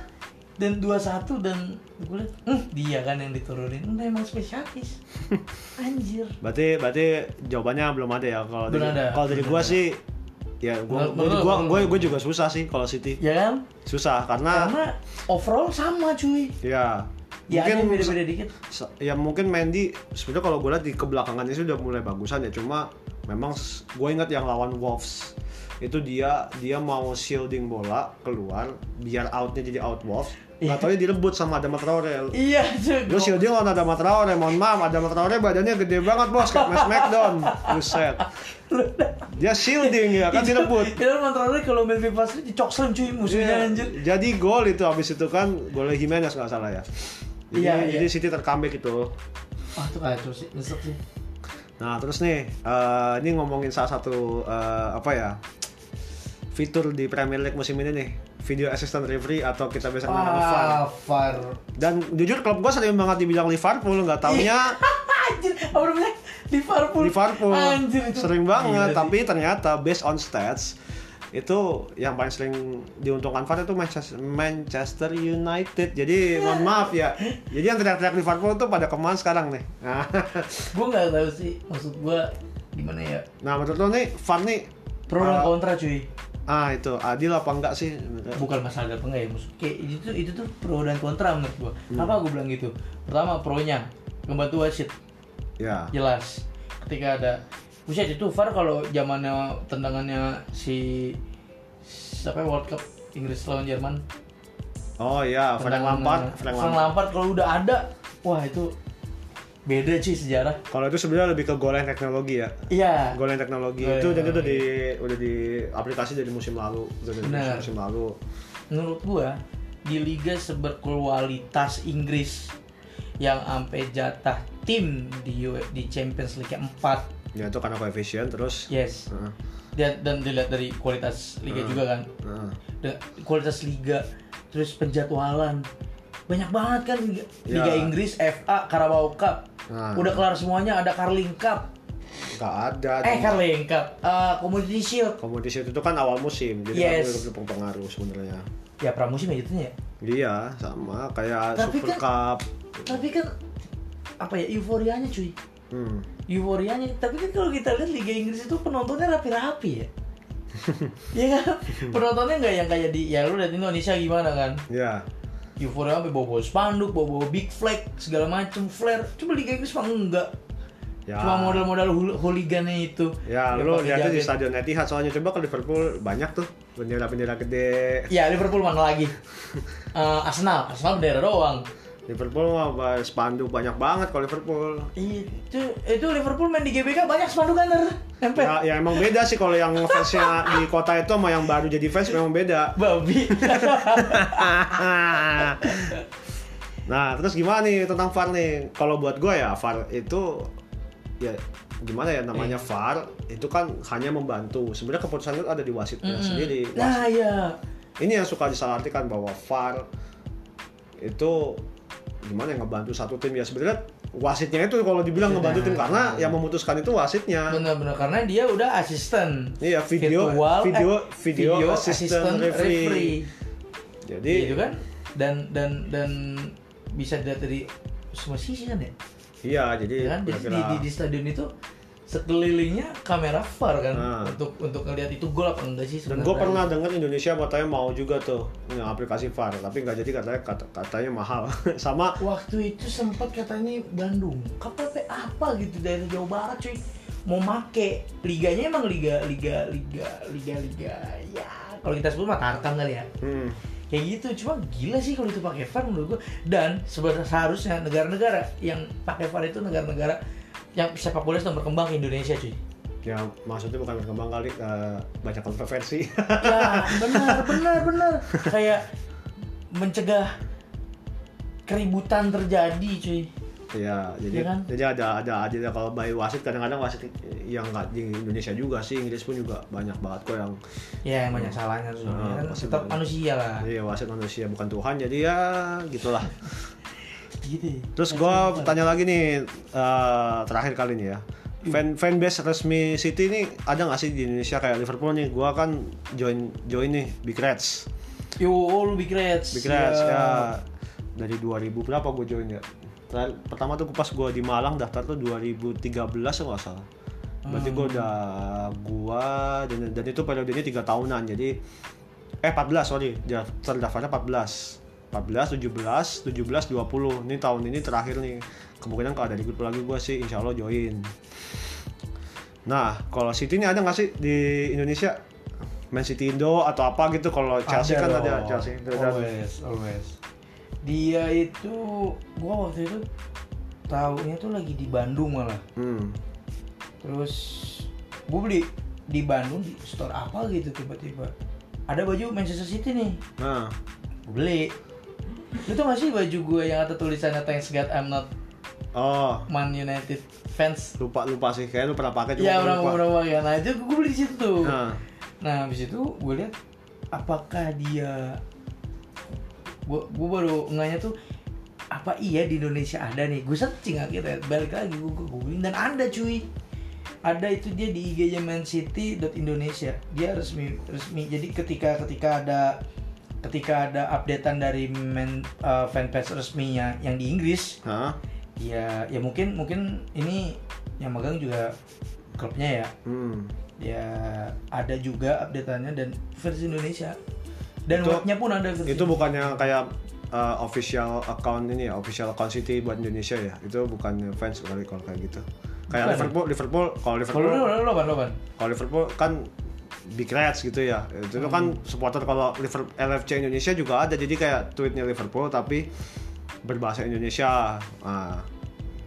dan 21 dan gue liat "Hmm, dia kan yang diturunin udah emang spesialis anjir Berarti berarti jawabannya belum ada ya kalau dari ada, kalau dari ada. sih ya gua gua, gua, gua, gua juga susah sih kalau City. ya kan Susah karena, karena overall sama cuy ya ya mungkin beda-beda dikit. ya mungkin Mendy sebenarnya kalau gue lihat di kebelakangannya sih udah mulai bagusan ya. Cuma memang gue ingat yang lawan Wolves. Itu dia dia mau shielding bola keluar biar outnya jadi out Wolves. Nggak tahu direbut sama Adama Traore iya cuy Lu shielding lawan Adama Traore, mohon maaf. Adama Traore badannya gede banget bos kayak Mas Smackdown Buset. Dia shielding ya kan direbut. itu kontrolnya kalau main FIFA Street dicokslen cuy musuhnya Iya. anjir. Jadi gol itu habis itu kan golnya Jimenez nggak salah ya jadi, Iya, iya. jadi City tercomeback itu wah tuh kacau sih nyesek sih Nah terus nih, eh, ini ngomongin salah satu eh, apa ya fitur di Premier League musim ini nih, video assistant referee atau kita biasa kenal nama VAR. Ah, VAR. Dan jujur klub gue sering banget dibilang Liverpool, nggak taunya Anjir, apa namanya? Liverpool. Liverpool. Anjir itu. Sering banget, Gila tapi ternyata based on stats itu yang paling sering diuntungkan VAR itu Manchester, Manchester United. Jadi mohon maaf ya. Jadi yang teriak-teriak Liverpool tuh pada ke mana sekarang nih? Nah, Gue nggak tahu sih maksud gue gimana ya. nah menurut lo nih VAR nih Pro dan uh, kontra cuy. Ah itu adil apa enggak sih? Bukan masalah apa enggak ya maksud kayak itu itu tuh pro dan kontra menurut gue. Hmm. Kenapa gue bilang gitu? Pertama pronya membantu wasit Ya. jelas. Ketika ada Buset itu VAR kalau zamannya tendangannya si siapa ya, World Cup Inggris lawan Jerman Oh iya, Frank Lampard, Frank Lampard. Lampard kalau udah ada wah itu beda sih sejarah Kalau itu sebenarnya lebih ke goal yang teknologi ya. iya Goal yang teknologi Goal itu dan itu di udah di aplikasi dari musim lalu, dari Benar. musim lalu. menurut gua di liga seberkualitas Inggris yang sampai jatah tim di U- di Champions League 4 Ya itu karena koefisien terus. yes Heeh, dan dan dilihat dari kualitas liga juga kan. Dan kualitas liga terus penjadwalan banyak banget kan liga, Ya. Liga Inggris FA Carabao Cup Nah. udah kelar semuanya ada Carling Cup Nggak ada. eh Carling Cup eh, Community Shield Kompetisi itu kan awal musim, jadi Yes. yes. itu berpengaruh sebenarnya. ya pramusim ya jatuhnya ya Iya, sama kayak Tapi Super kan- Cup. tapi kan apa ya euforianya cuy Hmm. Euforianya. Tapi kan kalau kita lihat Liga Inggris itu penontonnya rapi-rapi ya. Iya kan? Penontonnya nggak yang kayak di ya lu lihat Indonesia gimana kan? Ya. euforia sampai bawa-bawa spanduk bawa-bawa big flag segala macem flare. Coba Liga Inggris mah enggak. Ya. cuma modal-modal hooligannya itu. Ya, lu lihatnya di stadion Etihad soalnya. Coba ke Liverpool banyak tuh. Bendera-bendera gede. ya Liverpool mana lagi? Eh, Arsenal. Arsenal bendera doang Liverpool mah spanduk banyak banget kalau Liverpool. itu itu Liverpool main di GBK banyak spanduk kan nempel Ya, ya emang beda sih kalau yang fansnya di kota itu sama yang baru jadi fans memang beda. babi nah terus gimana nih tentang VAR nih? Kalau buat gue ya VAR itu ya gimana ya namanya VAR itu kan hanya membantu. Sebenarnya keputusan itu ada di wasitnya sendiri. Wasit- nah ya Ini yang suka disalahartikan bahwa VAR itu gimana ya ngebantu satu tim? Ya sebenarnya wasitnya itu kalau dibilang ngebantu tim karena yang memutuskan itu wasitnya. Bener-bener karena dia udah asisten iya video Virtual, video eh, video, assistant, referee. jadi gitu kan? Dan dan dan bisa dilihat dari semua sisi kan ya? Iya jadi Ya kan? Di, di, di, di stadion itu sekelilingnya kamera VAR kan Nah. untuk untuk ngelihat itu gol apa enggak sih dan gue pernah dengar Indonesia katanya mau juga tuh punya aplikasi VAR tapi nggak jadi katanya kata- katanya mahal. Sama waktu itu sempat katanya Bandung KPP apa gitu dari Jawa Barat cuy. Mau make liganya emang liga liga liga liga liga ya. Kalau kita sebut mah tarkam kali ya. Hmm, kayak gitu cuma gila sih kalau itu pakai VAR menurut gua. Dan sebenarnya seharusnya negara-negara yang pakai VAR itu negara-negara yang sepak bola sedang berkembang di Indonesia cuy. Ya maksudnya bukan berkembang kali eh, banyak kontroversi. Ya benar benar benar. Kayak mencegah keributan terjadi cuy. Ya jadi Iya kan? jadi ada ada ada kalau by wasit kadang-kadang wasit yang nggak di Indonesia juga sih Inggris pun juga banyak banget kok yang ya yang banyak salahnya tuh. Nah, kan tetap manusia lah. Iya wasit manusia bukan Tuhan jadi ya gitulah. gitu ya. Terus gua tanya lagi nih eh, terakhir kali nih ya. Fan fanbase resmi City ini ada nggak sih di Indonesia kayak Liverpool nih? Gua kan join join nih Big Reds. yo oh, lu big reds Big Reds ya dari 2000 berapa gue join ya? Terakhir- Pertama tuh pas gua di Malang daftar tuh 2013 ya nggak salah. Berarti gua udah gua dan, dan itu periodenya tiga tahunan jadi eh 14 sorry daftar daftarnya 14 14, 17, 17, 20 ini tahun ini terakhir nih. Kemungkinan kalau ada di grup lagi gua sih insya Allah join. Nah kalau City ini ada nggak sih di Indonesia? Man City Indo atau apa gitu? Kalau Chelsea kan ada dong. Chelsea itu ada always always. Dia itu gua waktu itu tahunya tuh lagi di Bandung malah. Hmm. terus gue beli di Bandung di store apa gitu tiba-tiba. Ada baju Manchester City nih. Nah. Gue beli lu tau gak sih baju gue yang ada tulisannya Thanks God I'm not oh. Man United fans. Lupa lupa sih. Kayak lu pernah pakai cuma ya gua berapa lupa. berapa ya nah itu gue beli di situ tuh. Nah nah habis itu gue lihat apakah dia gue gue baru nganya tuh apa iya di Indonesia ada nih? Gue searching akhirnya balik lagi gue googling dan ada cuy. Ada itu dia di IG-nya Man City Indonesia. Dia resmi resmi. Jadi ketika ketika ada ketika ada updatean dari man, uh, fanpage resminya yang di Inggris Hah? ya ya mungkin mungkin ini yang megang juga klubnya ya hmm. ya ada juga updateannya dan versi Indonesia dan Itu- webnya pun ada versi itu bukannya kayak uh, official account ini ya official account City buat Indonesia ya itu bukan fans kali kalau kayak gitu kayak. Liverpool Liverpool kalau Liverpool kalau Liverpool kan Big Reds gitu ya. Itu tuh kan supporter kalau Liverpool LFC Indonesia juga ada. Jadi kayak tweetnya Liverpool tapi berbahasa Indonesia. Nah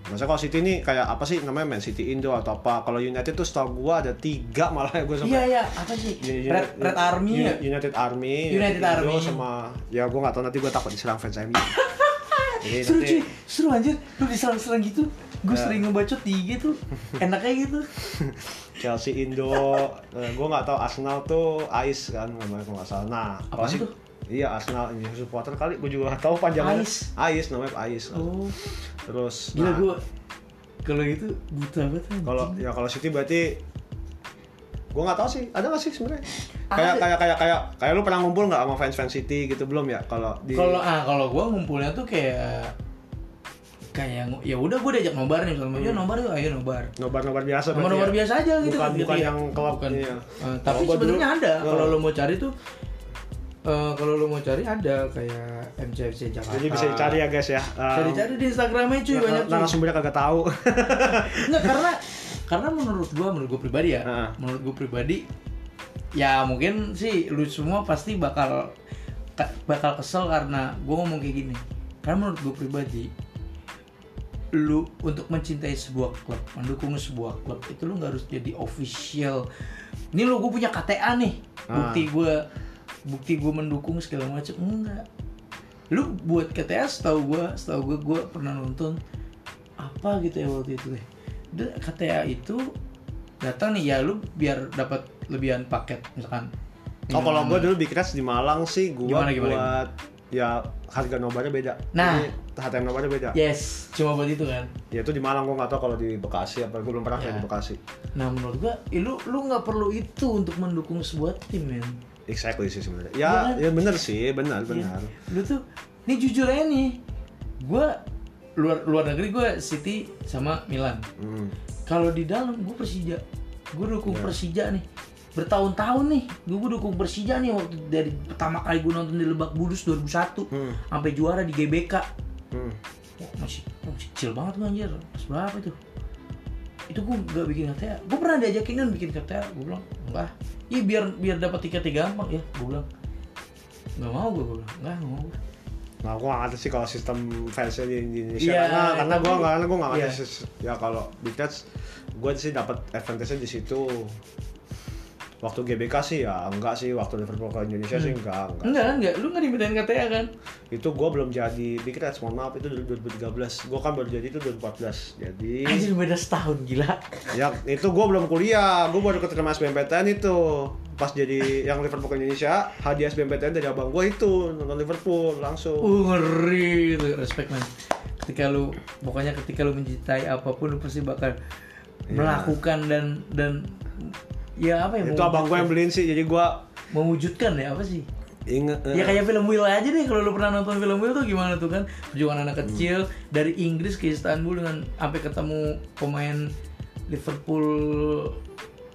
Masa kalau City ini kayak apa sih namanya? Man City Indo atau apa? Kalau United tuh setahu gua ada tiga malah ya gua iya iya. Apa sih? Uni- Red, Red Army Uni- ya? United Army, United Indo Army. sama ya gue nggak tahu. Nanti gue takut diserang fans MU. Seru cuy. Seru anjir. Lu diserang-serang gitu gue Ya. sering ngebacot di IG tuh enaknya gitu Chelsea Indo, eh, gue nggak tahu Arsenal tuh Ais kan namanya kalau nggak salah. Nah, sih tuh? iya Arsenal ini supporter kali gue juga nggak tahu panjangnya. Ais? Ais namanya Ais. oh Terus gila nah, gue kalau gitu buta banget kalau ya kalau City berarti gue nggak tahu sih ada nggak sih sebenarnya kayak kayak kayak kayak kayak lu pernah ngumpul nggak sama fans fans City gitu belum ya kalau di kalau ah kalau gue ngumpulnya tuh kayak kayak ya udah gue diajak nobar nih misalnya "Yuk, nobar yuk ayo nobar nobar-nobar biasa Nomor berarti nomor ya? biasa aja gitu bukan gitu bukan ya. yang klub Bukan. iya. Eh, Kalau tapi sebenarnya ada Oh. kalau lo mau cari tuh eh, kalau lo mau cari ada kayak MCFC Jakarta jadi bisa dicari ya guys ya bisa Um, dicari di Instagramnya cuy nah- banyak cuy narasumbernya kagak tahu Enggak karena karena menurut gua menurut gua pribadi ya Heeh. menurut gua pribadi ya mungkin sih lu semua pasti bakal ka- bakal kesel karena gua ngomong kayak gini karena menurut gua pribadi lu untuk mencintai sebuah klub mendukung sebuah klub itu lu nggak harus jadi official. Ini lu gue punya KTA nih. Bukti gua bukti gue mendukung segala macam. Enggak. Lu buat KTA setahu gua setahu gua gua pernah nonton apa gitu ya waktu itu deh. KTA itu datang nih ya lu biar dapat lebihan paket misalkan. Oh kalau gue dulu Reds di Malang sih. Gue Gimana, gimana, buat ya harga nobarnya beda. Nah. Jadi, HTM nobarnya beda. Yes, cuma buat itu kan. Ya itu di Malang gue nggak tahu kalau di Bekasi apa gue belum pernah Ya. di Bekasi. Nah menurut gua, eh, lu lu nggak perlu itu untuk mendukung sebuah tim men. Exactly sih sebenarnya. Iya Ya, kan? ya bener sih, benar benar. Iya. Lu tuh, nih jujur aja nih, gua luar luar negeri gua City sama Milan. Hmm. Kalau di dalam gua Persija, gua dukung Persija nih. Bertahun-tahun nih, gua dukung Persija nih waktu dari pertama kali gua nonton di Lebak Bulus 2001 Hmm. sampai juara di GBK. Hmm. Wah, masih, masih kecil banget gua anjir. Pas berapa itu? Itu gua nggak bikin KTA. Gua pernah diajakin kan bikin KTA. Gua bilang, enggak. Iya biar biar dapat tiketnya gampang ya. Gua bilang, nggak mau gua, gua bilang, enggak, nggak mau. Nah, gue gak ngerti sih kalau sistem fansnya di di Indonesia Iya, karena karena gue karena gue gak ngerti iya. sis- ya kalau di Tats gue sih dapat advantage di situ waktu GBK sih ya enggak sih. Waktu Liverpool ke Indonesia sih enggak enggak Enggak, enggak. Lu nggak dimintain KTA kan? itu gue belum jadi Big Reds mohon maaf itu 2013 gue kan baru jadi itu 2014 jadi Anjir beda setahun gila. ya itu gue belum kuliah. Gue baru keterima SBMPTN itu. Pas jadi yang Liverpool ke Indonesia hadiah SBMPTN dari abang gue itu nonton Liverpool langsung. Uh ngeri itu respect man. Ketika lu pokoknya ketika lu mencintai apa pun lu pasti bakal melakukan dan dan ya apa ya itu abang gue yang beliin sih jadi gue mewujudkan ya apa sih? inget Ya kayak film Will aja deh kalau lu pernah nonton film Will tuh gimana tuh kan? Perjuangan anak kecil dari Inggris ke Istanbul dengan sampai ketemu pemain Liverpool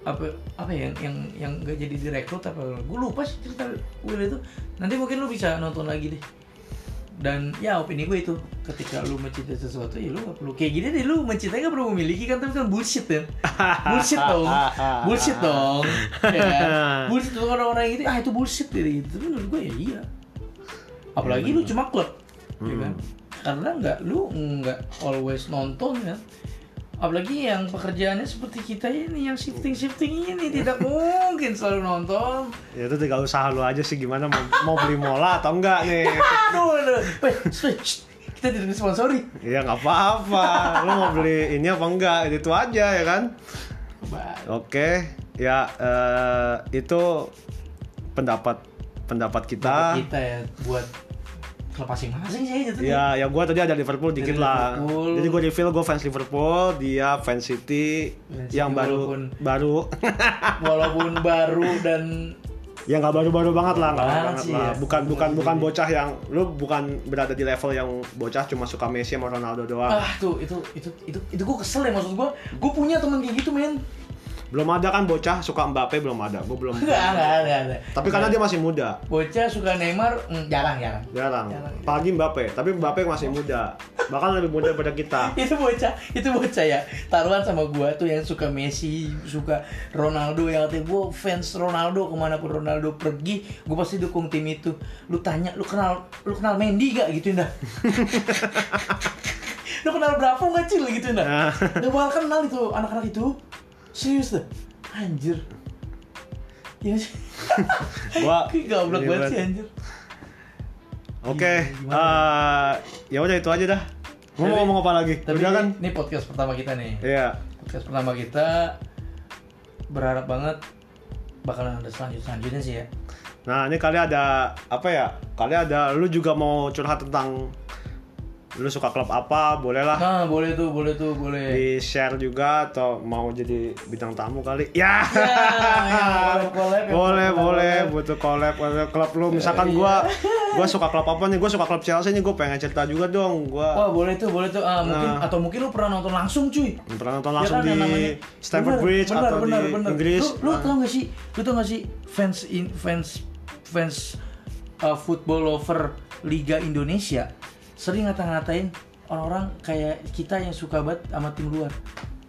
apa apa ya yang yang yang gak jadi direkrut apa gue lupa sih cerita Will itu. Nanti mungkin lu bisa nonton lagi deh dan ya opini gue itu. Ketika lu mencintai sesuatu ya lu gak perlu. Kayak gini deh lu mencintai gak perlu memiliki kan tapi kan bullshit ya. Bullshit dong. Bullshit dong. Ya kan? bullshit orang-orang gitu ah itu bullshit gitu. Tapi menurut gue ya iya. Apalagi lu cuma klub ya kan? Karena nggak lu nggak always nonton kan apalagi yang pekerjaannya seperti kita ini yang shifting shifting ini tidak mungkin selalu nonton. Ya itu tinggal usaha lu aja sih gimana mau, mau beli mola atau enggak nih? Aduh aduh. Shh, kita tidak disponsori. Ya nggak apa-apa. Lu mau beli ini apa enggak? Itu aja ya kan? Oke. Ya eh, itu pendapat pendapat kita. Kita ya buat klub masing-masing sih jatuhnya? Ya ya gue tadi ada Liverpool dikit Dari lah. Liverpool. jadi gue reveal gue fans Liverpool dia fans City Fans yang City baru walaupun- baru. walaupun baru dan ya nggak baru-baru banget lah nggak Banget banget sih lah. ya. bukan bukan bukan bocah yang lu bukan berada di level yang bocah cuma suka Messi sama Ronaldo doang. Ah tuh itu itu itu itu gue kesel ya maksud gue gue punya teman kayak gitu men belum ada kan bocah suka Mbappe belum ada. Gue belum enggak ada. ada tapi karena dia masih muda. Bocah suka Neymar mm, jarang jarang. Jarang. Jarang. apalagi Mbappe tapi Mbappe masih muda. Bahkan lebih muda daripada kita. Itu bocah itu bocah ya. Taruhan sama gua tuh yang suka Messi suka Ronaldo. Yang katanya gua fans Ronaldo ke mana pun Ronaldo pergi gua pasti dukung tim itu. Lu tanya lu kenal lu kenal Mendy gak gitu dah lu kenal berapa nggak cil? Gitu dah gak bakal kenal itu anak-anak itu serius dah anjir. Ya sih. Gua- goblok ini banget sih anjir? Oke Gimana? eh, ya udah itu aja dah. Mau ngomong apa lagi? tapi udah ini, kan? ini podcast pertama kita nih. Iya. Podcast pertama kita berharap banget bakalan ada selanjut selanjutnya sih ya. Nah ini kali ada apa ya? Kali ada lu juga mau curhat tentang lu suka klub apa? Boleh lah. Nah boleh tuh boleh tuh boleh. Di share juga atau mau jadi bintang tamu kali? Ya. Ya, yang collab-collab, yang boleh collab. boleh butuh collab butuh klub lu. Misalkan Iya. gua gua suka klub apa nih? Gua suka klub Chelsea nih. Gua pengen cerita juga dong. Gua wah boleh tuh boleh tuh. Ah, mungkin Nah. atau mungkin lu pernah nonton langsung cuy. Pernah nonton Ya langsung kan, di namanya- Stamford Bener, Bridge bener, atau bener, di bener. Inggris. Lu, lu Nah, tau gak sih? Lu tau gak sih? Fans in, fans fans uh, football lover Liga Indonesia sering ngata-ngatain orang-orang kayak kita yang suka banget sama tim luar.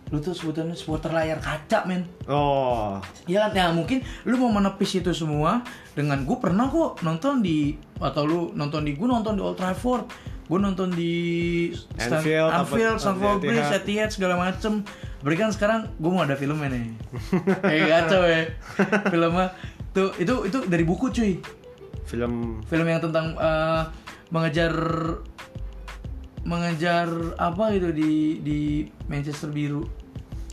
Lu tuh sebutannya supporter layar kaca, men. oh Ya kan, ya mungkin lu mau menepis itu semua dengan gue pernah kok nonton di atau lu nonton di gue nonton di Old Trafford, gue nonton di Stan- Anfield, Anfield, Stamford. Bridge, Etihad segala macem. Tapi kan sekarang gue mau ada filmnya nih, kayak kacau ya filmnya. Tuh itu itu dari buku cuy, film film yang tentang eh, mengejar mengejar apa gitu di di Manchester biru.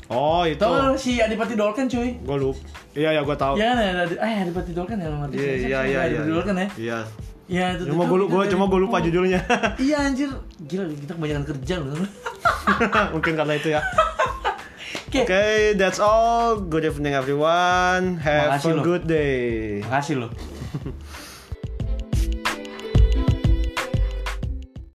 oh itu lu si Adipati Dolken cuy? gua lupa iya ya gua tahu Ya kan ada eh Adipati Dolken ya nomor iya iya iya iya Adipati Dolken ya. iya Ya, itu Cuma gue dari cuma gue lupa judulnya. Iya anjir, gila kita kebanyakan kerja loh. Mungkin karena itu ya. Oke. Okay, that's all. Good evening everyone. Have Makasih a loh. good day. Makasih loh.